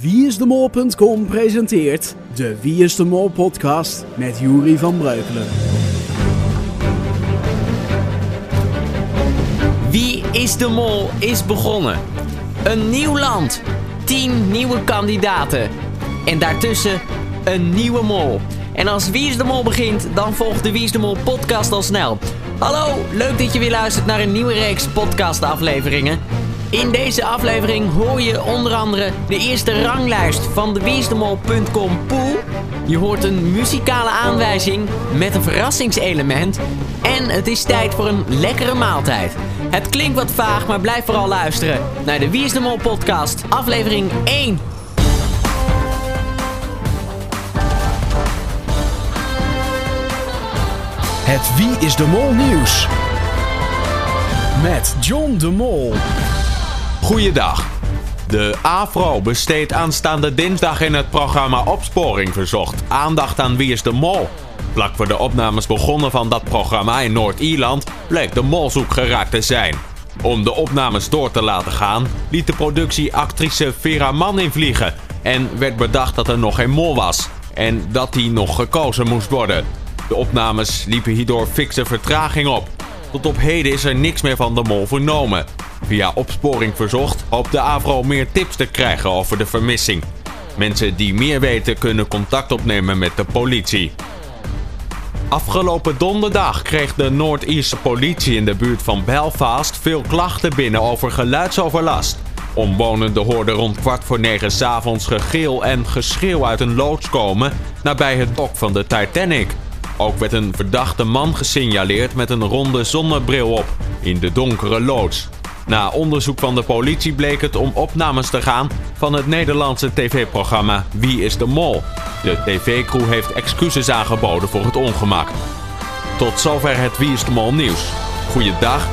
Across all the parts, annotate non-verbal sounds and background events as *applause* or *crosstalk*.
Wieisdemol.com presenteert de Wie is de Mol podcast met Juri van Breukelen. Wie is de Mol is begonnen. Een nieuw land, 10 nieuwe kandidaten en daartussen een nieuwe mol. En als Wie is de Mol begint, dan volgt de Wie is de Mol podcast al snel. Hallo, leuk dat je weer luistert naar een nieuwe reeks podcastafleveringen. In deze aflevering hoor je onder andere de eerste ranglijst van de wieisdemol.com pool. Je hoort een muzikale aanwijzing met een verrassingselement. En het is tijd voor een lekkere maaltijd. Het klinkt wat vaag, maar blijf vooral luisteren naar de Wie is de Mol podcast, aflevering 1. Het Wie is de Mol nieuws. Met John de Mol. Goeiedag. De AFRO besteedt aanstaande dinsdag in het programma Opsporing Verzocht aandacht aan Wie is de Mol. Vlak voor de opnames begonnen van dat programma in Noord-Ierland bleek de mol zoek geraakt te zijn. Om de opnames door te laten gaan, liet de productie actrice Vera Mann invliegen en werd bedacht dat er nog geen mol was en dat die nog gekozen moest worden. De opnames liepen hierdoor fikse vertraging op. Tot op heden is er niks meer van de mol vernomen. Via opsporing verzocht hoopt de AVRO meer tips te krijgen over de vermissing. Mensen die meer weten kunnen contact opnemen met de politie. Afgelopen donderdag kreeg de Noord-Ierse politie in de buurt van Belfast veel klachten binnen over geluidsoverlast. Omwonenden hoorden rond kwart voor negen s'avonds gegil en geschreeuw uit een loods komen nabij het dok van de Titanic. Ook werd een verdachte man gesignaleerd met een ronde zonnebril op in de donkere loods. Na onderzoek van de politie bleek het om opnames te gaan van het Nederlandse tv-programma Wie is de Mol. De tv-crew heeft excuses aangeboden voor het ongemak. Tot zover het Wie is de Mol nieuws. Goeiedag.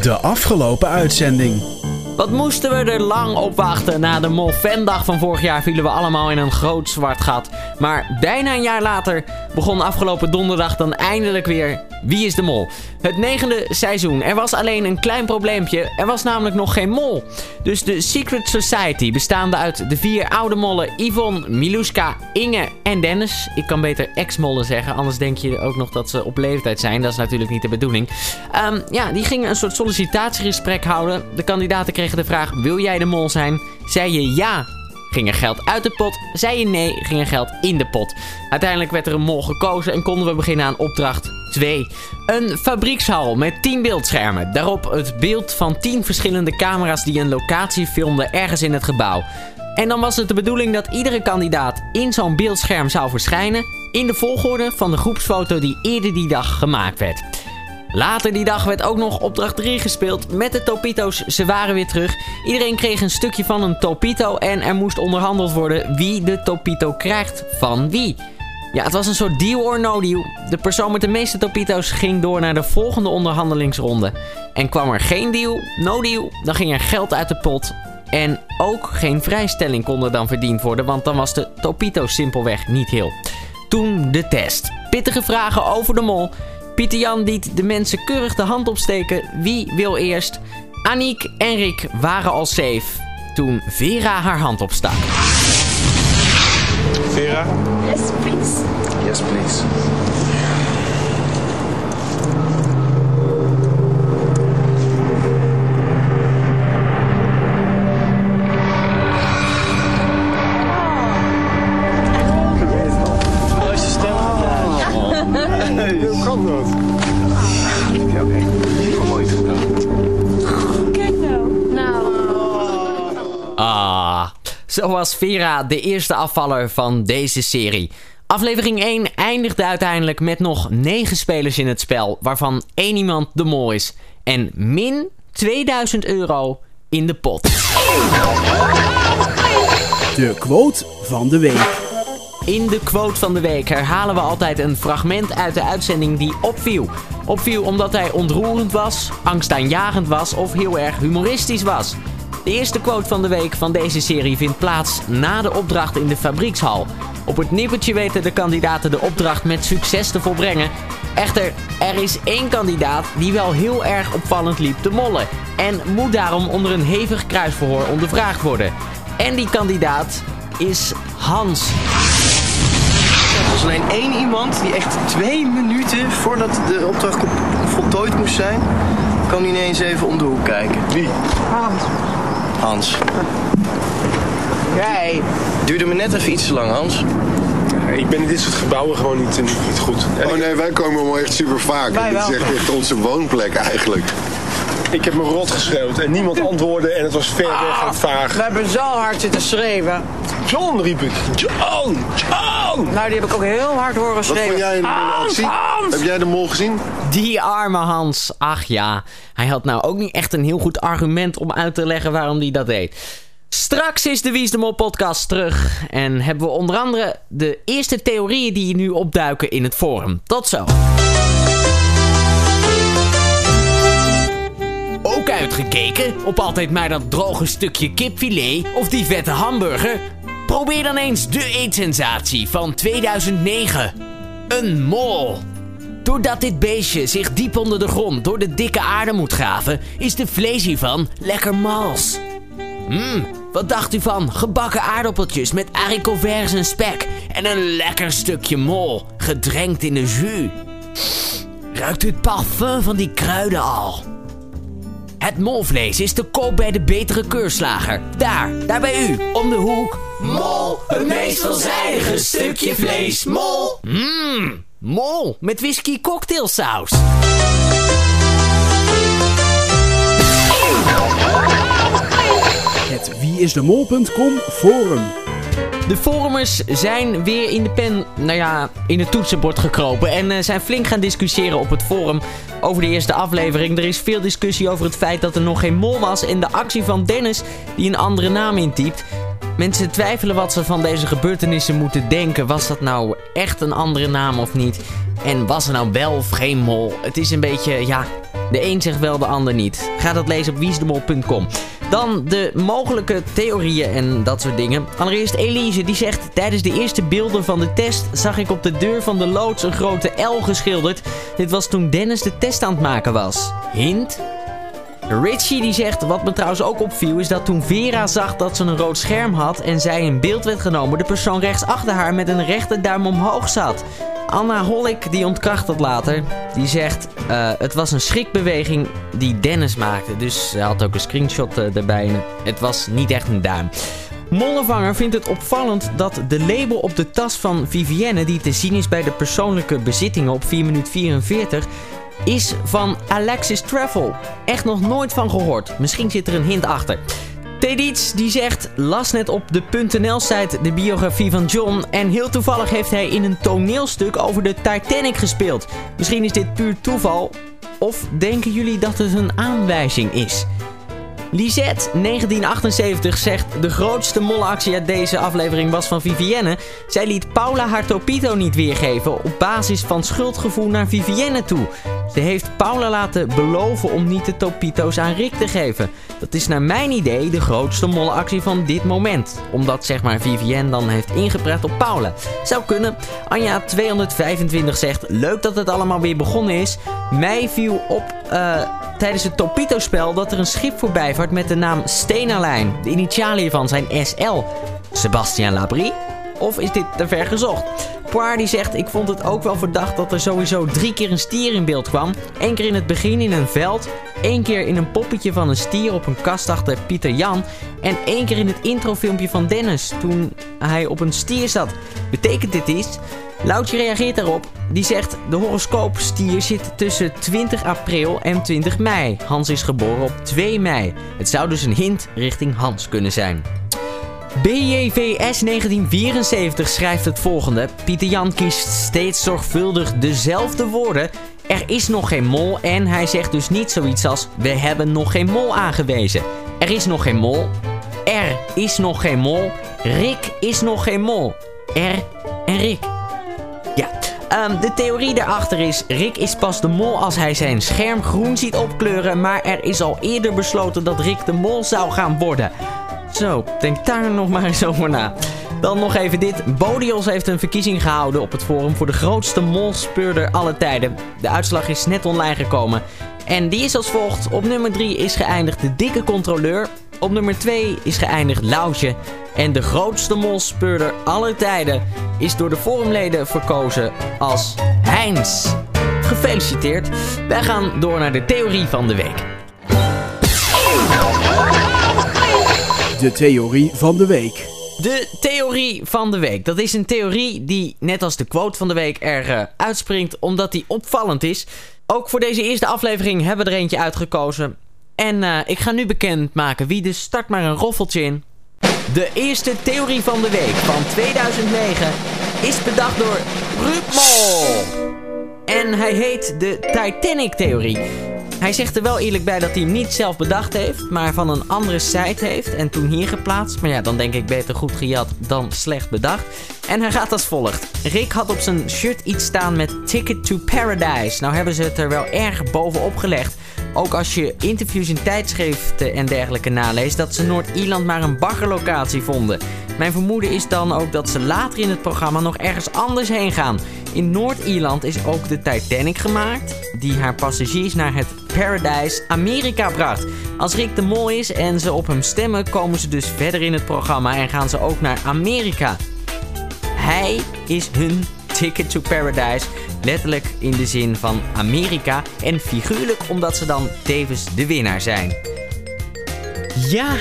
De afgelopen uitzending. Wat moesten we er lang op wachten? Na de Molvendag van vorig jaar vielen we allemaal in een groot zwart gat. Maar bijna een jaar later begon afgelopen donderdag dan eindelijk weer Wie is de Mol? Het negende seizoen. Er was alleen een klein probleempje. Er was namelijk nog geen mol. Dus de Secret Society, bestaande uit de vier oude mollen Yvonne, Miluska, Inge en Dennis. Ik kan beter ex-mollen zeggen, anders denk je ook nog dat ze op leeftijd zijn. Dat is natuurlijk niet de bedoeling. Ehm, ja, die gingen een soort sollicitatiegesprek houden. De kandidaten kregen de vraag, wil jij de mol zijn? Zei je ja, ging er geld uit de pot. Zei je nee, ging er geld in de pot. Uiteindelijk werd er een mol gekozen en konden we beginnen aan opdracht 2. Een fabriekshal met 10 beeldschermen. Daarop het beeld van 10 verschillende camera's die een locatie filmden ergens in het gebouw. En dan was het de bedoeling dat iedere kandidaat in zo'n beeldscherm zou verschijnen in de volgorde van de groepsfoto die eerder die dag gemaakt werd. Later die dag werd ook nog opdracht 3 gespeeld met de Topito's. Ze waren weer terug. Iedereen kreeg een stukje van een Topito en er moest onderhandeld worden wie de Topito krijgt van wie. Ja, het was een soort deal or no deal. De persoon met de meeste Topito's ging door naar de volgende onderhandelingsronde. En kwam er geen deal, no deal, dan ging er geld uit de pot. En ook geen vrijstelling kon er dan verdiend worden, want dan was de Topito simpelweg niet heel. Toen de test. Pittige vragen over de mol. Pieter Jan liet de mensen keurig de hand opsteken. Wie wil eerst? Aniek en Rick waren al safe toen Vera haar hand opstak. Vera? Yes, please. Yes, please. Hoe kan dat? Oké, oké. Mooi gedaan. Kijk nou. Nou. Ah, zo was Vera de eerste afvaller van deze serie. Aflevering 1 eindigde uiteindelijk met nog 9 spelers in het spel, waarvan één iemand de mol is. En min 2000 euro in de pot. De quote van de week. In de quote van de week herhalen we altijd een fragment uit de uitzending die opviel. Opviel omdat hij ontroerend was, angstaanjagend was of heel erg humoristisch was. De eerste quote van de week van deze serie vindt plaats na de opdracht in de fabriekshal. Op het nippertje weten de kandidaten de opdracht met succes te volbrengen. Echter, er is één kandidaat die wel heel erg opvallend liep te mollen. En moet daarom onder een hevig kruisverhoor ondervraagd worden. En die kandidaat is Hans. Er was alleen één iemand die echt twee minuten voordat de opdracht voltooid moest zijn, kwam hij ineens even om de hoek kijken. Wie? Hans. Hans. Jij. Duurde me net even iets te lang, Hans. Ik ben in dit soort gebouwen gewoon niet, niet goed. Oh nee, wij komen allemaal echt super vaak. Wij Dit is wel. echt, echt onze woonplek eigenlijk. Ik heb me rot geschreeuwd en niemand antwoordde en het was ver weg en vaag. We hebben zo hard zitten schreeuwen. John riep ik. John! John! Nou, die heb ik ook heel hard horen Wat schreeuwen. vond jij in de actie? Hans! Heb jij de mol gezien? Die arme Hans. Ach ja, hij had nou ook niet echt een heel goed argument om uit te leggen waarom hij dat deed. Straks is de Wisdom podcast terug en hebben we onder andere de eerste theorieën die nu opduiken in het forum. Tot zo. Uitgekeken op altijd maar dat droge stukje kipfilet of die vette hamburger? Probeer dan eens de eetsensatie van 2009. Een mol. Doordat dit beestje zich diep onder de grond door de dikke aarde moet graven, is de vlees hiervan lekker mals. Mmm, wat dacht u van gebakken aardappeltjes met haricots en spek en een lekker stukje mol, gedrenkt in de jus? Ruikt u het parfum van die kruiden al? Het molvlees is te koop bij de betere keurslager. Daar, daar bij u, om de hoek. Mol, het meest veelzijdige stukje vlees. Mol. Mmm, mol met whisky cocktailsaus. Het wieisdemol.com forum. De forumers zijn weer in de pen, nou ja, in het toetsenbord gekropen en eh, zijn flink gaan discussiëren op het forum over de eerste aflevering. Er is veel discussie over het feit dat er nog geen mol was en de actie van Dennis die een andere naam intypt. Mensen twijfelen wat ze van deze gebeurtenissen moeten denken. Was dat nou echt een andere naam of niet? En was er nou wel of geen mol? Het is een beetje, ja, de een zegt wel, de ander niet. Ga dat lezen op wiesdemol.com. Dan de mogelijke theorieën en dat soort dingen. Allereerst Elise, die zegt... Tijdens de eerste beelden van de test zag ik op de deur van de loods een grote L geschilderd. Dit was toen Dennis de test aan het maken was. Hint? Richie die zegt, wat me trouwens ook opviel, is dat toen Vera zag dat ze een rood scherm had en zij in beeld werd genomen, de persoon rechts achter haar met een rechte duim omhoog zat. Anna Hollik, die ontkracht dat later, die zegt, eh, het was een schrikbeweging die Dennis maakte. Dus ze had ook een screenshot eh, erbij het was niet echt een duim. Mollevanger vindt het opvallend dat de label op de tas van Vivienne, die te zien is bij de persoonlijke bezittingen op 4 minuut 44, is van Alexis Travel. Echt nog nooit van gehoord. Misschien zit er een hint achter. Tedits die zegt, las net op de .nl-site de biografie van John en heel toevallig heeft hij in een toneelstuk over de Titanic gespeeld. Misschien is dit puur toeval of denken jullie dat het een aanwijzing is? Lisette, 1978, zegt de grootste molactie uit deze aflevering was van Vivienne. Zij liet Paula haar topito niet weergeven op basis van schuldgevoel naar Vivienne toe. Ze heeft Paula laten beloven om niet de topito's aan Rick te geven. Dat is naar mijn idee de grootste molactie van dit moment. Omdat zeg maar Vivienne dan heeft ingepraat op Paula. Zou kunnen. Anja 225 zegt leuk dat het allemaal weer begonnen is. Mij viel op eh, tijdens het Topito-spel dat er een schip voorbij vaart met de naam Stenalijn. De initialen hiervan zijn SL. Sebastian Labrie? Of is dit te ver gezocht? Poir die zegt, ik vond het ook wel verdacht dat er sowieso drie keer een stier in beeld kwam. Eén keer in het begin in een veld, één keer in een poppetje van een stier op een kast achter Pieter Jan en één keer in het introfilmpje van Dennis toen hij op een stier zat. Betekent dit iets? Loutje reageert daarop. Die zegt, de horoscoopstier zit tussen 20 april en 20 mei. Hans is geboren op 2 mei. Het zou dus een hint richting Hans kunnen zijn. BJVS 1974 schrijft het volgende. Pieter Jan kiest steeds zorgvuldig dezelfde woorden. Er is nog geen mol en hij zegt dus niet zoiets als... We hebben nog geen mol aangewezen. Er is nog geen mol. Er is nog geen mol. Rick is nog geen mol. Er en Rick. Ehm, de theorie daarachter is... Rick is pas de mol als hij zijn scherm groen ziet opkleuren... maar er is al eerder besloten dat Rick de mol zou gaan worden... Zo, denk daar nog maar eens over na. Dan nog even dit. Bodios heeft een verkiezing gehouden op het forum voor de grootste molspeurder aller tijden. De uitslag is net online gekomen. En die is als volgt. Op nummer 3 is geëindigd de dikke controleur. Op nummer 2 is geëindigd Loutje. En de grootste molspeurder aller tijden is door de forumleden verkozen als Heinz. Gefeliciteerd. Wij gaan door naar de theorie van de week. De theorie van de week. De theorie van de week. Dat is een theorie die, net als de quote van de week, er uh, uitspringt omdat die opvallend is. Ook voor deze eerste aflevering hebben we er eentje uitgekozen. En uh, ik ga nu bekendmaken wie, dus start maar een roffeltje in. De eerste theorie van de week van 2009 is bedacht door Ruud Mol. En hij heet de Titanic-theorie. Hij zegt er wel eerlijk bij dat hij hem niet zelf bedacht heeft, maar van een andere site heeft en toen hier geplaatst. Maar ja, dan denk ik beter goed gejat dan slecht bedacht. En hij gaat als volgt. Rick had op zijn shirt iets staan met Ticket to Paradise. Nou hebben ze het er wel erg bovenop gelegd. Ook als je interviews in tijdschriften en dergelijke naleest, dat ze Noord-Ierland maar een baggerlocatie vonden. Mijn vermoeden is dan ook dat ze later in het programma nog ergens anders heen gaan. In Noord-Ierland is ook de Titanic gemaakt, die haar passagiers naar het Paradise Amerika bracht. Als Rick de Mol is en ze op hem stemmen, komen ze dus verder in het programma en gaan ze ook naar Amerika. Hij is hun Ticket to Paradise. Letterlijk in de zin van Amerika. En figuurlijk omdat ze dan tevens de winnaar zijn. Ja,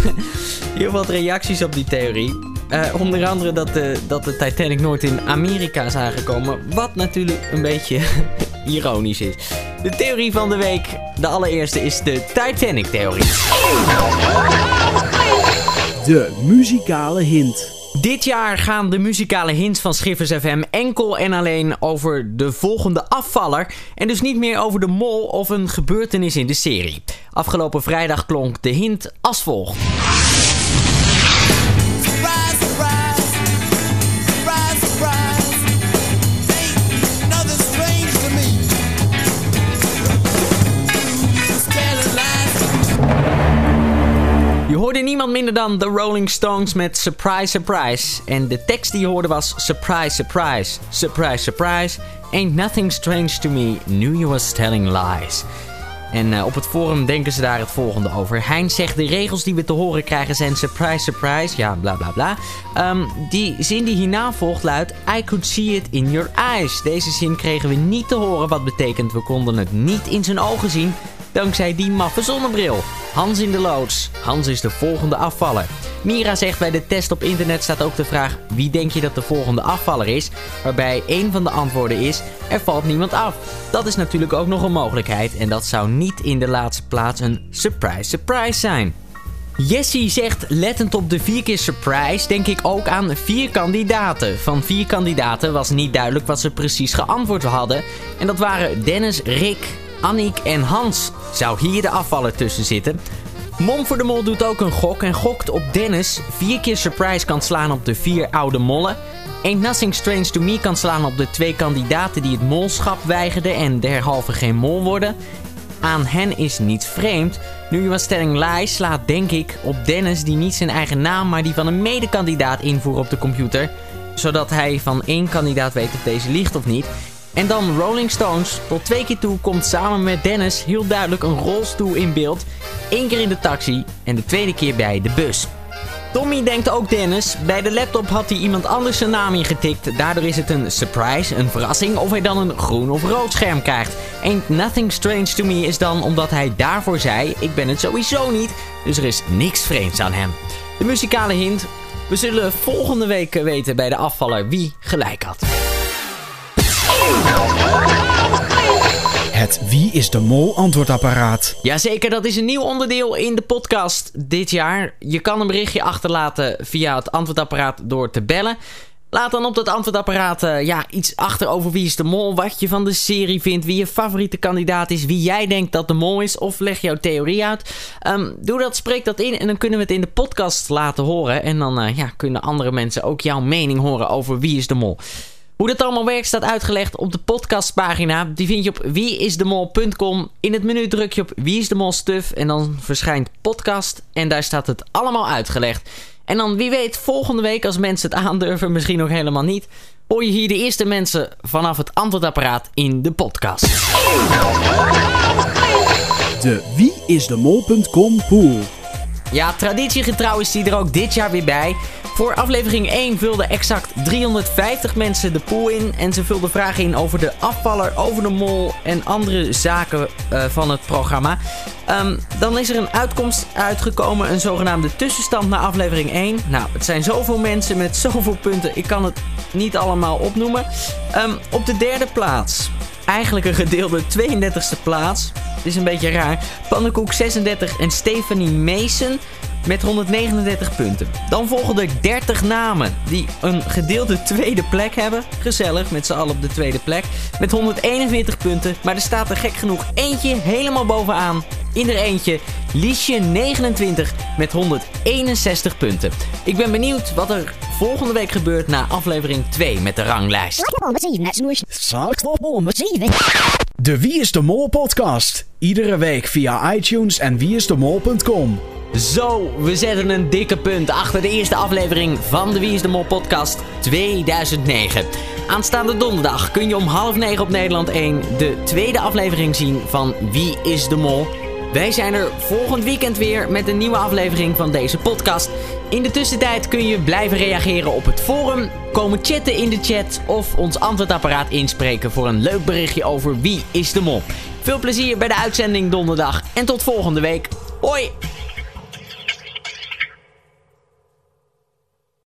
*laughs* heel wat reacties op die theorie. Uh, onder andere dat de, dat de Titanic nooit in Amerika is aangekomen. Wat natuurlijk een beetje *laughs* ironisch is. De theorie van de week, de allereerste, is de Titanic-theorie. De muzikale hint. Dit jaar gaan de muzikale hints van Schiffers FM enkel en alleen over de volgende afvaller. En dus niet meer over de mol of een gebeurtenis in de serie. Afgelopen vrijdag klonk de hint als volgt. Hoorde niemand minder dan The Rolling Stones met Surprise Surprise. En de tekst die je hoorde was Surprise Surprise. Surprise Surprise. Ain't nothing strange to me. Knew you was telling lies. En uh, op het forum denken ze daar het volgende over. Hein zegt de regels die we te horen krijgen zijn surprise, surprise. Ja, bla bla bla. Um, die zin die hierna volgt luidt... I could see it in your eyes. Deze zin kregen we niet te horen. Wat betekent we konden het niet in zijn ogen zien dankzij die maffe zonnebril. Hans in de loods. Hans is de volgende afvaller. Mira zegt bij de test op internet staat ook de vraag wie denk je dat de volgende afvaller is? Waarbij een van de antwoorden is er valt niemand af. Dat is natuurlijk ook nog een mogelijkheid en dat zou niet in de laatste plaats een surprise surprise zijn. Jessie zegt, lettend op de vier keer surprise, denk ik ook aan vier kandidaten. Van vier kandidaten was niet duidelijk wat ze precies geantwoord hadden. En dat waren Dennis, Rick, Annick en Hans. Zou hier de afvaller tussen zitten? Mom voor de Mol doet ook een gok en gokt op Dennis. Vier keer surprise kan slaan op de vier oude mollen. Ain't Nothing Strange to Me kan slaan op de twee kandidaten die het molschap weigerden en derhalve geen mol worden. Aan hen is niets vreemd. Nu je was stelling lies slaat denk ik op Dennis die niet zijn eigen naam maar die van een medekandidaat invoert op de computer. Zodat hij van één kandidaat weet of deze liegt of niet. En dan Rolling Stones. Tot twee keer toe komt samen met Dennis heel duidelijk een rolstoel in beeld. Eén keer in de taxi en de tweede keer bij de bus. Tommy denkt ook Dennis. Bij de laptop had hij iemand anders zijn naam ingetikt. Daardoor is het een surprise, een verrassing of hij dan een groen of rood scherm krijgt. Ain't nothing strange to me is dan omdat hij daarvoor zei: Ik ben het sowieso niet. Dus er is niks vreemds aan hem. De muzikale hint. We zullen volgende week weten bij de afvaller wie gelijk had. Het Wie is de Mol antwoordapparaat. Jazeker, dat is een nieuw onderdeel in de podcast dit jaar. Je kan een berichtje achterlaten via het antwoordapparaat door te bellen. Laat dan op dat antwoordapparaat uh, ja, iets achter over wie is de mol, wat je van de serie vindt, wie je favoriete kandidaat is, wie jij denkt dat de mol is, of leg jouw theorie uit. Um, doe dat, spreek dat in en dan kunnen we het in de podcast laten horen. En dan uh, ja, kunnen andere mensen ook jouw mening horen over wie is de mol. Hoe dat allemaal werkt staat uitgelegd op de podcastpagina. Die vind je op wieisdemol.com. In het menu druk je op Wie is de Mol Stuff en dan verschijnt podcast. En daar staat het allemaal uitgelegd. En dan wie weet volgende week als mensen het aandurven, misschien nog helemaal niet, hoor je hier de eerste mensen vanaf het antwoordapparaat in de podcast. De wieisdemol.com pool. Ja, traditiegetrouw is die er ook dit jaar weer bij. Voor aflevering 1 vulden exact 350 mensen de pool in. En ze vulden vragen in over de afvaller, over de mol en andere zaken uh, van het programma. Um, dan is er een uitkomst uitgekomen, een zogenaamde tussenstand naar aflevering 1. Nou, het zijn zoveel mensen met *laughs* zoveel punten, ik kan het niet allemaal opnoemen. Um, op de derde plaats eigenlijk een gedeelde 32e plaats. Is een beetje raar. Pannenkoek 36 en Stephanie Mason met 139 punten. Dan volgen er 30 namen die een gedeelde tweede plek hebben. Gezellig, met z'n allen op de tweede plek. Met 141 punten. Maar er staat er gek genoeg eentje helemaal bovenaan. In er eentje Liesje 29 met 161 punten. Ik ben benieuwd wat er volgende week gebeurt na aflevering 2 met de ranglijst. De Wie is de Mol podcast. Iedere week via iTunes en wieisdemol.com. Zo, we zetten een dikke punt achter de eerste aflevering van de Wie is de Mol podcast 2009. Aanstaande donderdag kun je om half negen op Nederland 1 de tweede aflevering zien van Wie is de Mol. Wij zijn er volgend weekend weer met een nieuwe aflevering van deze podcast. In de tussentijd kun je blijven reageren op het forum, komen chatten in de chat of ons antwoordapparaat inspreken voor een leuk berichtje over Wie is de Mol. Veel plezier bij de uitzending donderdag en tot volgende week. Hoi!